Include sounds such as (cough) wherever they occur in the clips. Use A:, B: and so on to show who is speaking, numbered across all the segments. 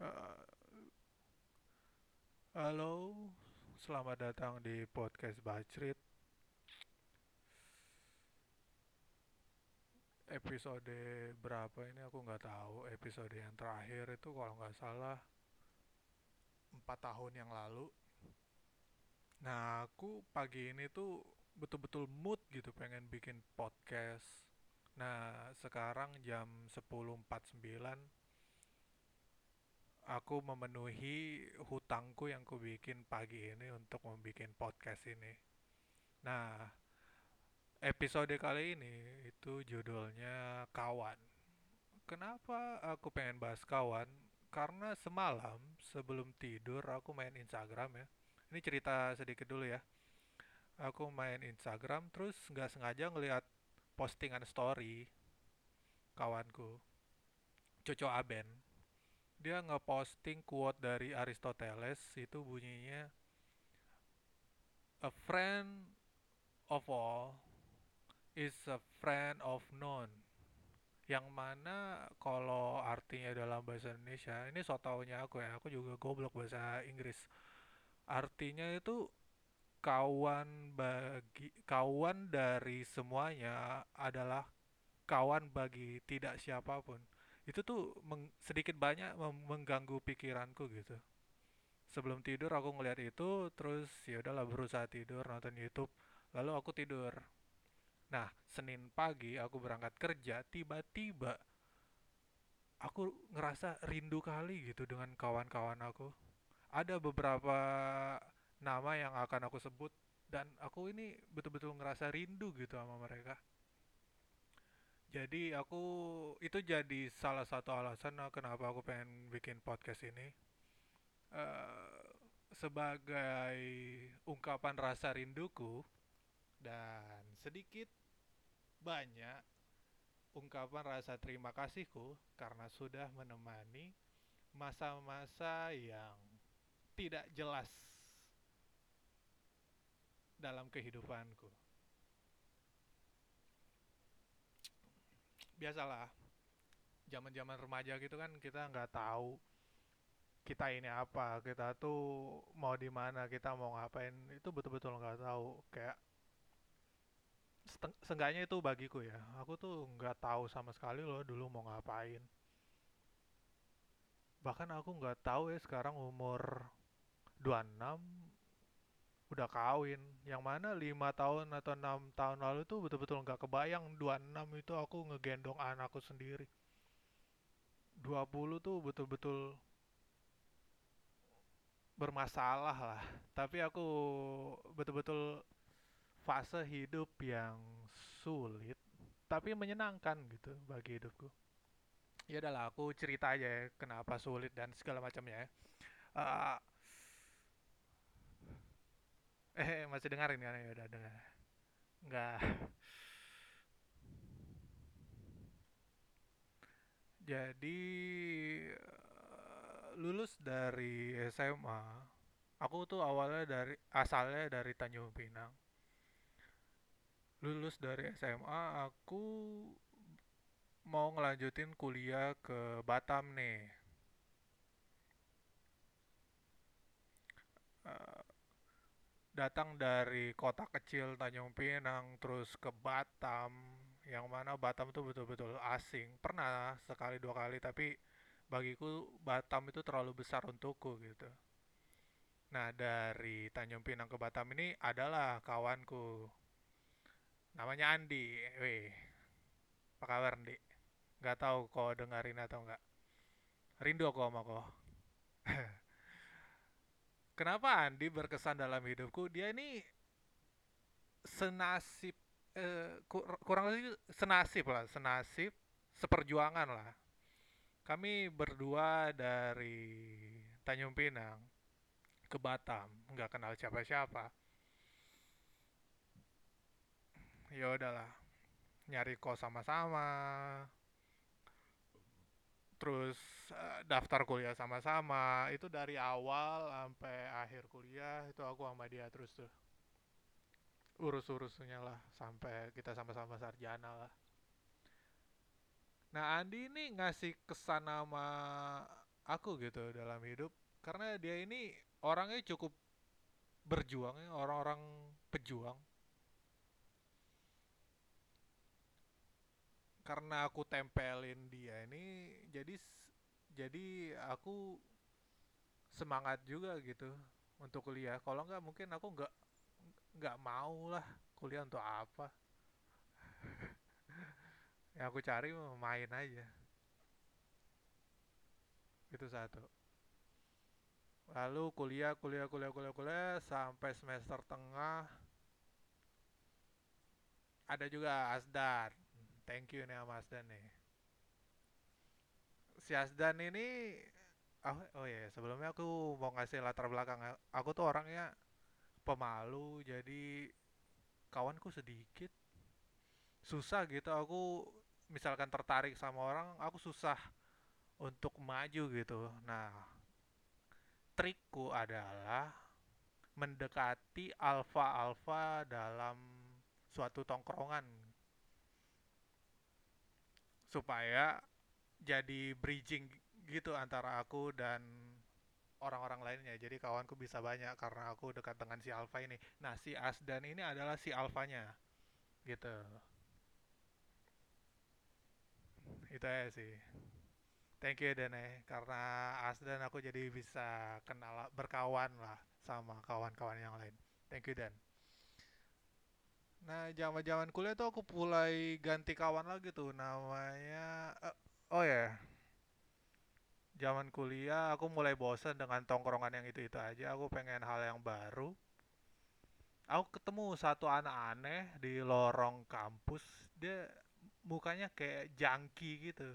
A: Eh, halo, selamat datang di podcast Bacrit. Episode berapa ini aku nggak tahu. Episode yang terakhir itu kalau nggak salah empat tahun yang lalu. Nah, aku pagi ini tuh betul-betul mood gitu pengen bikin podcast. Nah, sekarang jam 10.49 aku memenuhi hutangku yang ku bikin pagi ini untuk membuat podcast ini. Nah, episode kali ini itu judulnya Kawan. Kenapa aku pengen bahas kawan? Karena semalam sebelum tidur aku main Instagram ya. Ini cerita sedikit dulu ya. Aku main Instagram terus nggak sengaja ngelihat postingan story kawanku, Coco Aben. Dia ngeposting quote dari Aristoteles itu bunyinya A friend of all is a friend of none. Yang mana kalau artinya dalam bahasa Indonesia, ini so taunya aku ya, aku juga goblok bahasa Inggris. Artinya itu kawan bagi kawan dari semuanya adalah kawan bagi tidak siapa pun. Itu tuh meng- sedikit banyak mengganggu pikiranku gitu. Sebelum tidur aku ngeliat itu, terus ya udahlah berusaha tidur nonton YouTube, lalu aku tidur. Nah, Senin pagi aku berangkat kerja, tiba-tiba aku ngerasa rindu kali gitu dengan kawan-kawan aku. Ada beberapa nama yang akan aku sebut dan aku ini betul-betul ngerasa rindu gitu sama mereka. Jadi aku itu jadi salah satu alasan kenapa aku pengen bikin podcast ini. Eh, sebagai ungkapan rasa rinduku dan sedikit banyak ungkapan rasa terima kasihku karena sudah menemani masa-masa yang tidak jelas dalam kehidupanku. Biasalah, zaman-zaman remaja gitu kan kita nggak tahu kita ini apa, kita tuh mau di mana, kita mau ngapain, itu betul-betul nggak tahu. Kayak seenggaknya itu bagiku ya, aku tuh nggak tahu sama sekali loh dulu mau ngapain. Bahkan aku nggak tahu ya sekarang umur 26 udah kawin. Yang mana lima tahun atau enam tahun lalu tuh betul-betul nggak kebayang. 26 itu aku ngegendong anakku sendiri. 20 tuh betul-betul bermasalah lah. Tapi aku betul-betul fase hidup yang sulit tapi menyenangkan gitu bagi hidupku. Ya udahlah aku cerita aja ya kenapa sulit dan segala macamnya ya. Eh, eh masih dengerin kan ya udah dengar nggak Jadi eh, lulus dari SMA, aku tuh awalnya dari asalnya dari Tanjung Pinang. Lulus dari SMA, aku mau ngelanjutin kuliah ke Batam nih. Eh, datang dari kota kecil Tanjung Pinang terus ke Batam, yang mana Batam tuh betul-betul asing. Pernah sekali dua kali, tapi bagiku Batam itu terlalu besar untukku gitu. Nah, dari Tanjung Pinang ke Batam ini adalah kawanku. Namanya Andi. Weh, apa kabar Andi? Gak tahu kau dengerin atau enggak. Rindu aku sama kau. (laughs) Kenapa Andi berkesan dalam hidupku? Dia ini senasib eh, kur- kurang lebih senasib lah, senasib, seperjuangan lah. Kami berdua dari Tanjung Pinang ke Batam, nggak kenal siapa-siapa. Ya udahlah, nyari kos sama-sama, terus daftar kuliah sama-sama. Itu dari awal sampai akhir kuliah itu aku sama dia terus tuh urus-urusnya lah sampai kita sama-sama sarjana lah. Nah, Andi ini ngasih kesan sama aku gitu dalam hidup karena dia ini orangnya cukup berjuang ya orang-orang pejuang karena aku tempelin dia ini jadi jadi aku semangat juga gitu untuk kuliah. Kalau nggak mungkin aku nggak nggak mau lah kuliah untuk apa. (laughs) Yang aku cari main aja. Itu satu. Lalu kuliah kuliah kuliah kuliah kuliah sampai semester tengah. Ada juga Asdan thank you nih sama Asdan nih si Asdan ini oh, oh ya sebelumnya aku mau ngasih latar belakang. Aku tuh orangnya pemalu jadi kawanku sedikit. Susah gitu aku misalkan tertarik sama orang aku susah untuk maju gitu. Nah trikku adalah mendekati alfa-alfa dalam suatu tongkrongan. Supaya jadi bridging gitu antara aku dan orang-orang lainnya. Jadi kawanku bisa banyak karena aku dekat dengan si alfa ini. Nah si Asdan ini adalah si alfanya gitu. Itu aja sih. Thank you Dene. Karena Asdan aku jadi bisa kenal berkawan lah sama kawan-kawan yang lain. Thank you Dan. Nah zaman-zaman kuliah tuh aku mulai ganti kawan lagi tuh. Namanya uh, oh ya yeah. zaman kuliah aku mulai bosan dengan tongkrongan yang itu-itu aja aku pengen hal yang baru aku ketemu satu anak aneh di lorong kampus dia mukanya kayak jangki gitu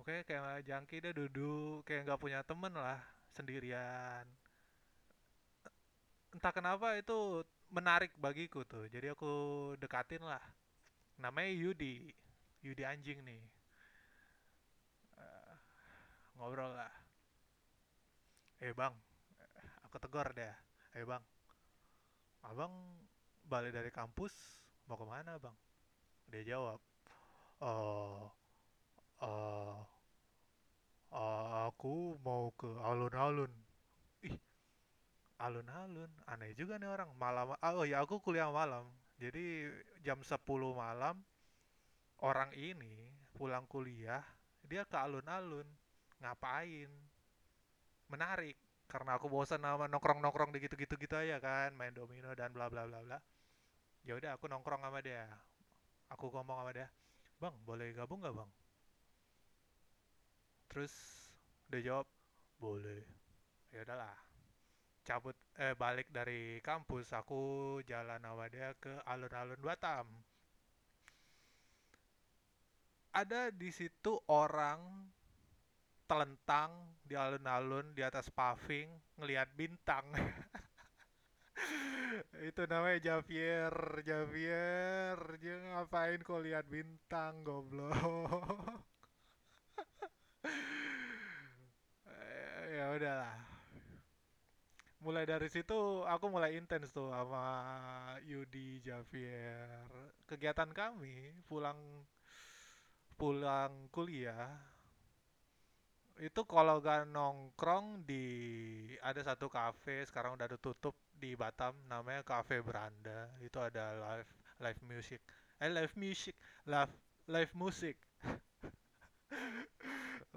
A: Oke, kayak jangki dia duduk kayak nggak punya temen lah, sendirian. Entah kenapa itu menarik bagiku tuh, jadi aku dekatin lah. Namanya Yudi, Yudi anjing nih. Uh, ngobrol lah. Eh bang, aku tegur deh. Eh bang, abang balik dari kampus mau ke mana bang? Dia jawab, uh, uh, uh, aku mau ke alun-alun. Ih, alun-alun, aneh juga nih orang. Malam, oh ya aku kuliah malam. Jadi jam 10 malam orang ini pulang kuliah, dia ke alun-alun. Ngapain? Menarik. Karena aku bosan sama nongkrong-nongkrong di gitu-gitu gitu aja kan, main domino dan bla bla bla bla. Ya udah aku nongkrong sama dia aku ngomong sama dia bang boleh gabung nggak bang terus dia jawab boleh ya udahlah cabut eh balik dari kampus aku jalan sama dia ke alun-alun Batam ada di situ orang telentang di alun-alun di atas paving ngelihat bintang. (laughs) Itu namanya Javier Javier dia ngapain kok lihat bintang goblok? (laughs) Ya udahlah. Mulai dari situ aku mulai intens tuh sama Yudi Javier. Kegiatan kami pulang pulang kuliah itu kalau gak nongkrong di ada satu cafe sekarang udah tutup di Batam namanya Cafe Beranda. Itu ada live live music. Eh live music live live musik (laughs)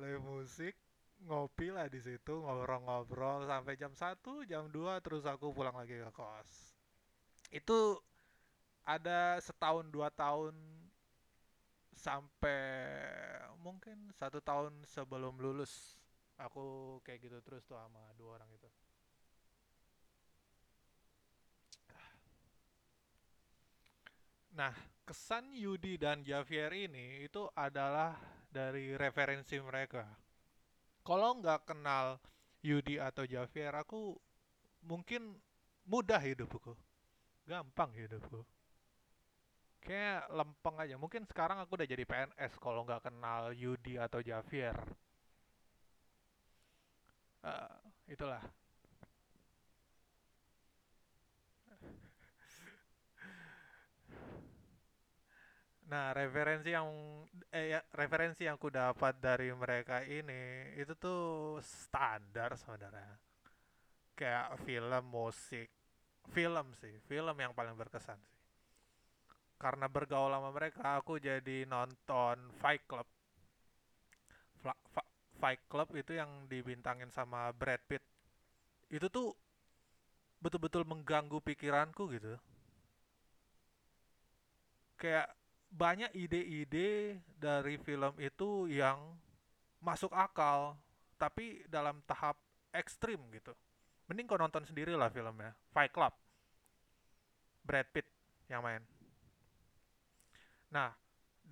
A: live musik ngopi lah di situ ngobrol-ngobrol sampai jam 1 jam 2 terus aku pulang lagi ke kos. Itu ada setahun dua tahun sampai mungkin satu tahun sebelum lulus aku kayak gitu terus tuh sama dua orang itu Nah, kesan Yudi dan Javier ini itu adalah dari referensi mereka. Kalau nggak kenal Yudi atau Javier, aku mungkin mudah hidupku. Gampang hidupku. Kayak lempeng aja. Mungkin sekarang aku udah jadi PNS kalau nggak kenal Yudi atau Javier. Uh, itulah Nah, referensi yang eh ya, referensi yang ku dapat dari mereka ini itu tuh standar sebenarnya. Kayak film, musik, film sih, film yang paling berkesan sih. Karena bergaul sama mereka, aku jadi nonton Fight Club. Fla- Fa- Fight Club itu yang dibintangin sama Brad Pitt. Itu tuh betul-betul mengganggu pikiranku gitu. Kayak banyak ide-ide dari film itu yang masuk akal, tapi dalam tahap ekstrim gitu. Mending kau nonton sendiri lah filmnya. Fight Club, Brad Pitt yang main. Nah,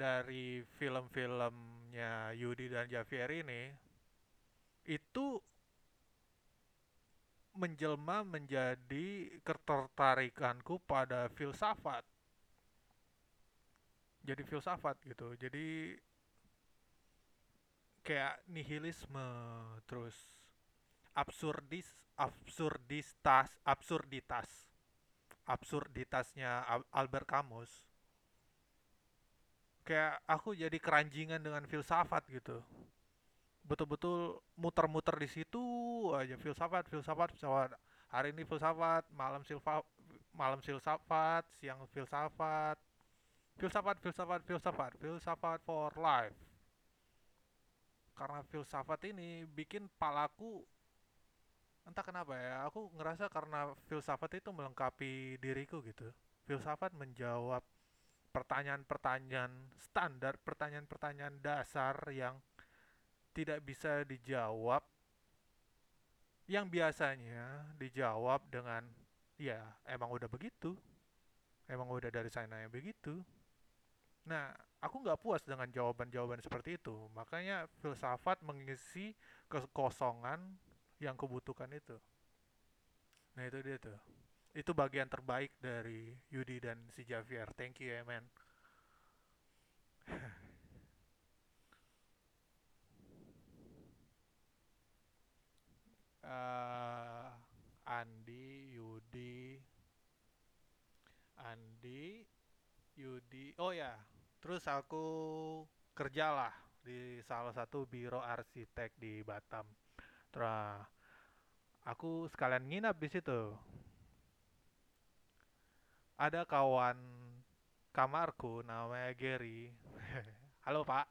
A: dari film-filmnya Yudi dan Javier ini, itu menjelma menjadi ketertarikanku pada filsafat. Jadi filsafat gitu. Jadi kayak nihilisme, terus absurdis, absurditas, absurditas, absurditasnya Al- Albert Camus. Kayak aku jadi keranjingan dengan filsafat gitu. Betul-betul muter-muter di situ aja filsafat, filsafat, filsafat. Hari ini filsafat, malam silfa, malam filsafat, siang filsafat, filsafat, filsafat, filsafat, filsafat for life. Karena filsafat ini bikin palaku entah kenapa ya, aku ngerasa karena filsafat itu melengkapi diriku gitu. Filsafat menjawab pertanyaan-pertanyaan standar, pertanyaan-pertanyaan dasar yang tidak bisa dijawab, yang biasanya dijawab dengan ya emang udah begitu, emang udah dari sana yang begitu. Nah, aku nggak puas dengan jawaban-jawaban seperti itu, makanya filsafat mengisi kekosongan yang kubutuhkan itu. Nah itu dia tuh. Itu bagian terbaik dari Yudi dan si Javier. Thank you ya man. Eh, Andi, Yudi, Andi, Yudi. Oh ya, terus aku kerjalah di salah satu biro arsitek di Batam. Terus aku sekalian nginap di situ. Ada kawan kamarku namanya Gary. Halo Pak.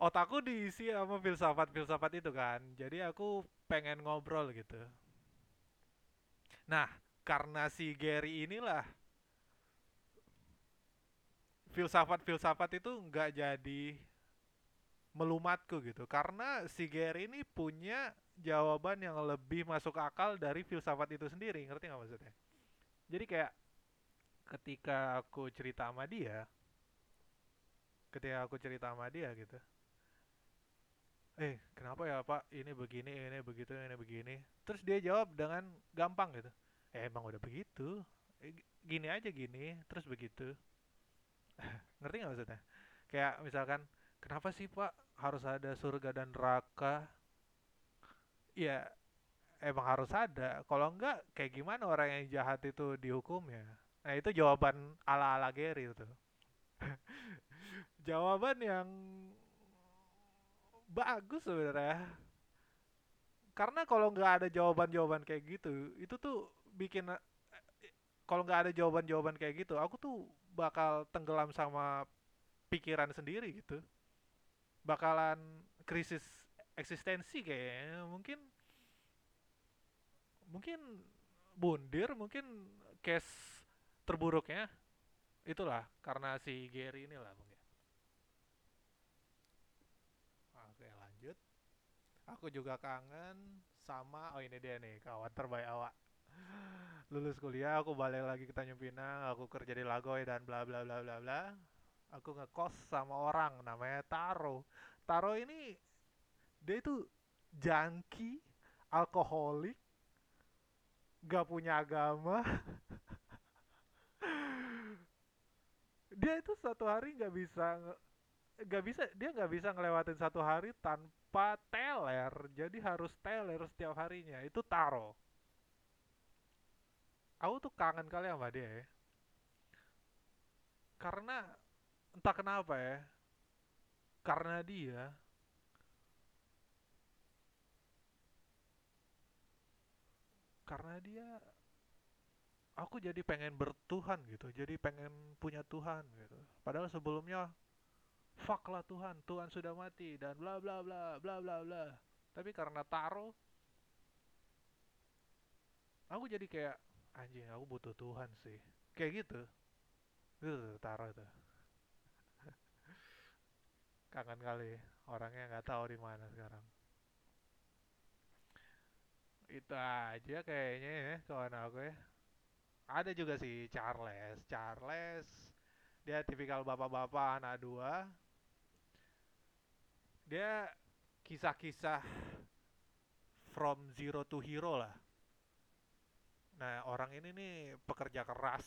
A: Otakku diisi sama filsafat-filsafat itu kan. Jadi aku pengen ngobrol gitu. Nah, karena si Gary inilah filsafat-filsafat itu nggak jadi melumatku gitu. Karena si Gary ini punya jawaban yang lebih masuk akal dari filsafat itu sendiri. Ngerti nggak maksudnya? Jadi kayak ketika aku cerita sama dia, ketika aku cerita sama dia gitu, eh kenapa ya Pak ini begini, ini begitu, ini begini. Terus dia jawab dengan gampang gitu. Eh, emang udah begitu. Eh, gini aja gini, terus begitu. (laughs) Ngerti nggak maksudnya? Kayak misalkan, kenapa sih Pak harus ada surga dan neraka? Ya emang harus ada. Kalau enggak, kayak gimana orang yang jahat itu dihukumnya? Nah itu jawaban ala-ala Gary itu. (laughs) Jawaban yang bagus sebenarnya. Karena kalau nggak ada jawaban-jawaban kayak gitu, itu tuh bikin kalau nggak ada jawaban-jawaban kayak gitu, aku tuh bakal tenggelam sama pikiran sendiri gitu. Bakalan krisis eksistensi kayaknya. Mungkin mungkin bundir, mungkin case terburuknya itulah karena si Gary inilah mungkin. Oke, lanjut. Aku juga kangen sama oh ini dia nih kawan terbaik awak. Lulus kuliah, aku balik lagi ke Tanjung Pinang, aku kerja di Lagoy dan bla bla bla bla bla. Aku ngekos sama orang namanya Taro. Taro ini dia itu junkie, alkoholik, gak punya agama. (laughs) Dia itu satu hari nggak bisa nggak bisa dia nggak bisa ngelewatin satu hari tanpa teler. Jadi harus teler setiap harinya. Itu Taro. Aku tuh kangen kali sama dia ya. karena entah kenapa ya karena dia karena dia aku jadi pengen bertuhan gitu jadi pengen punya Tuhan gitu. Padahal sebelumnya fuck lah Tuhan Tuhan sudah mati dan bla bla bla bla bla bla. Tapi karena taro aku jadi kayak anjing aku butuh Tuhan sih. Kayak gitu. Itu taro itu (laughs) kangen kali orangnya nggak tahu di mana sekarang itu aja kayaknya ya kawan aku ya. Ada juga sih Charles. Charles dia tipikal bapak-bapak anak dua. Dia kisah-kisah from zero to hero lah. Nah orang ini nih pekerja keras.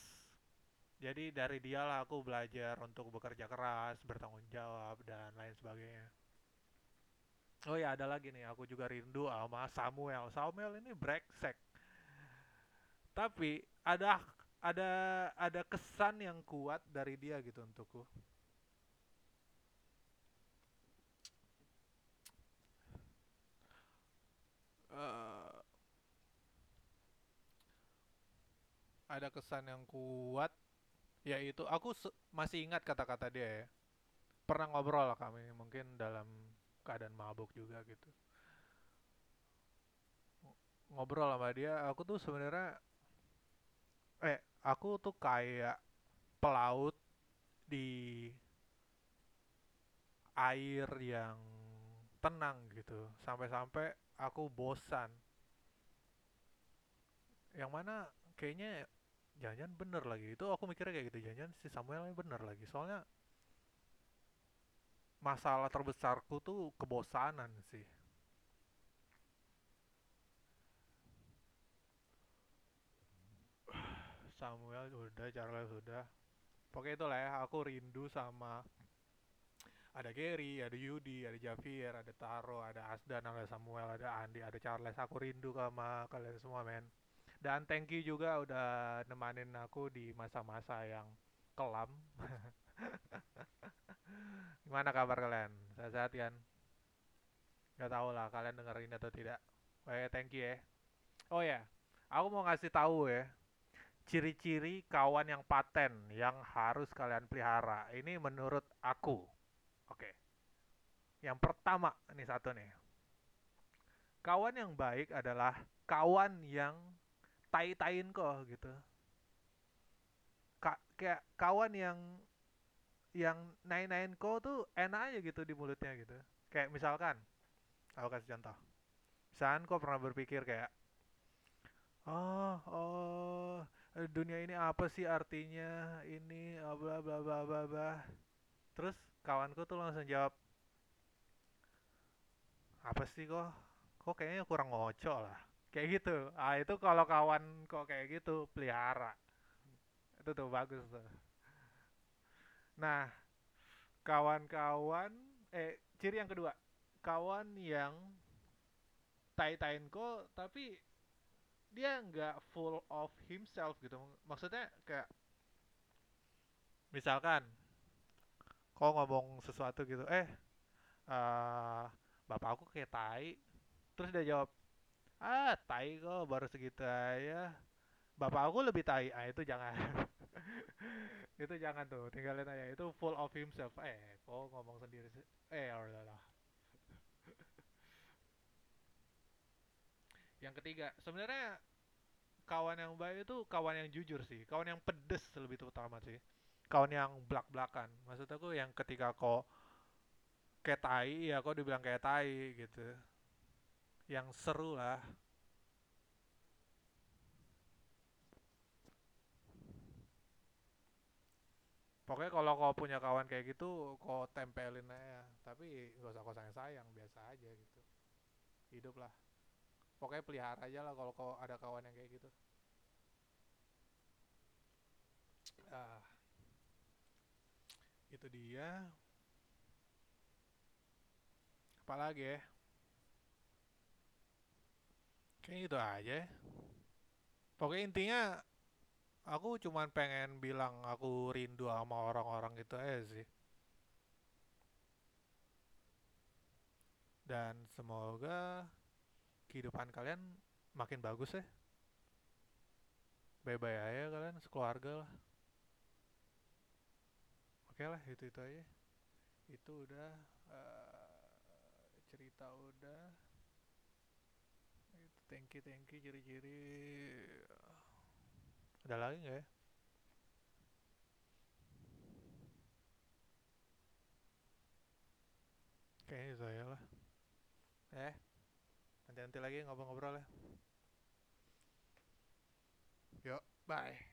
A: Jadi dari dialah aku belajar untuk bekerja keras bertanggung jawab dan lain sebagainya Oh ya ada lagi nih, aku juga rindu sama Samuel. Samuel ini brengsek. Tapi ada ada ada kesan yang kuat dari dia gitu untukku. Eh, ada kesan yang kuat yaitu aku masih ingat kata-kata dia ya. Pernah ngobrol lah kami mungkin dalam keadaan mabuk juga gitu. Ngobrol sama dia, aku tuh sebenarnya eh aku tuh kayak pelaut di air yang tenang gitu. Sampai-sampai aku bosan. Yang mana kayaknya jangan-jangan bener lagi. Itu aku mikirnya kayak gitu jangan-jangan si Samuel bener lagi. Soalnya masalah terbesarku tuh kebosanan sih Samuel udah, Charles udah. Pokoknya itulah ya, aku rindu sama ada Gary, ada Yudi, ada Javier, ada Taro, ada Asdan, ada Samuel, ada Andi, ada Charles. Aku rindu sama kalian semua, men. Dan thank you juga udah nemanin aku di masa-masa yang kelam. (laughs) (laughs) Gimana kabar kalian? Sehat-sehat kan? Gak tau lah kalian dengerin atau tidak. Oke, thank you ya. Oh ya, aku mau ngasih tahu ya ciri-ciri kawan yang paten yang harus kalian pelihara. Ini menurut aku. Oke. Yang pertama, ini satu nih. Kawan yang baik adalah kawan yang tai-tain kok gitu. Ka kayak kawan yang yang nain-nain kok tuh enak aja gitu di mulutnya gitu. Kayak misalkan, aku kasih contoh. Misalkan kok pernah berpikir kayak, oh, oh, Eh, dunia ini apa sih artinya? Ini ah, bla bla bla bla bla. Terus kawanku tuh langsung jawab apa sih kok? Kok kayaknya kurang ngocok lah. Kayak gitu. Ah itu kalau kawan kok kayak gitu pelihara. Itu tuh bagus tuh nah kawan-kawan eh ciri yang kedua kawan yang tai-tain kok tapi dia nggak full of himself gitu. Maksudnya kayak misalkan kau ngomong sesuatu gitu eh uh, bapak aku kayak tai. Terus dia jawab ah tai kok baru segitu aja. Bapak aku lebih tai ah itu jangan (laughs) itu jangan tuh tinggalin aja. Itu full of himself. Eh kok ngomong sendiri sih eh lah. (laughs) Yang ketiga sebenarnya kawan yang baik itu kawan yang jujur sih. Kawan yang pedes lebih terutama sih. Kawan yang belak belakan maksud aku yang ketika kau kayak tai ya kau dibilang kayak tai gitu. Yang seru lah pokoknya kalau kau punya kawan kayak gitu kau tempelin aja. Tapi gak usah kau sayang sayang biasa aja gitu. Hidup lah. Pokoknya pelihara aja lah kalau kau ada kawan yang kayak gitu. Ah. Itu dia. Apalagi ya? Kayak itu aja. Pokoknya intinya aku cuman pengen bilang aku rindu sama orang-orang itu aja sih. Dan semoga kehidupan kalian makin bagus ya. Bye-bye aja kalian sekeluarga lah. Oke lah itu itu aja. Itu udah eh, cerita udah. Thank you thank you ciri-ciri ada lagi nggak ya? Kayaknya itu lah. Eh nanti-nanti lagi ngobrol-ngobrol ya. Yuk bye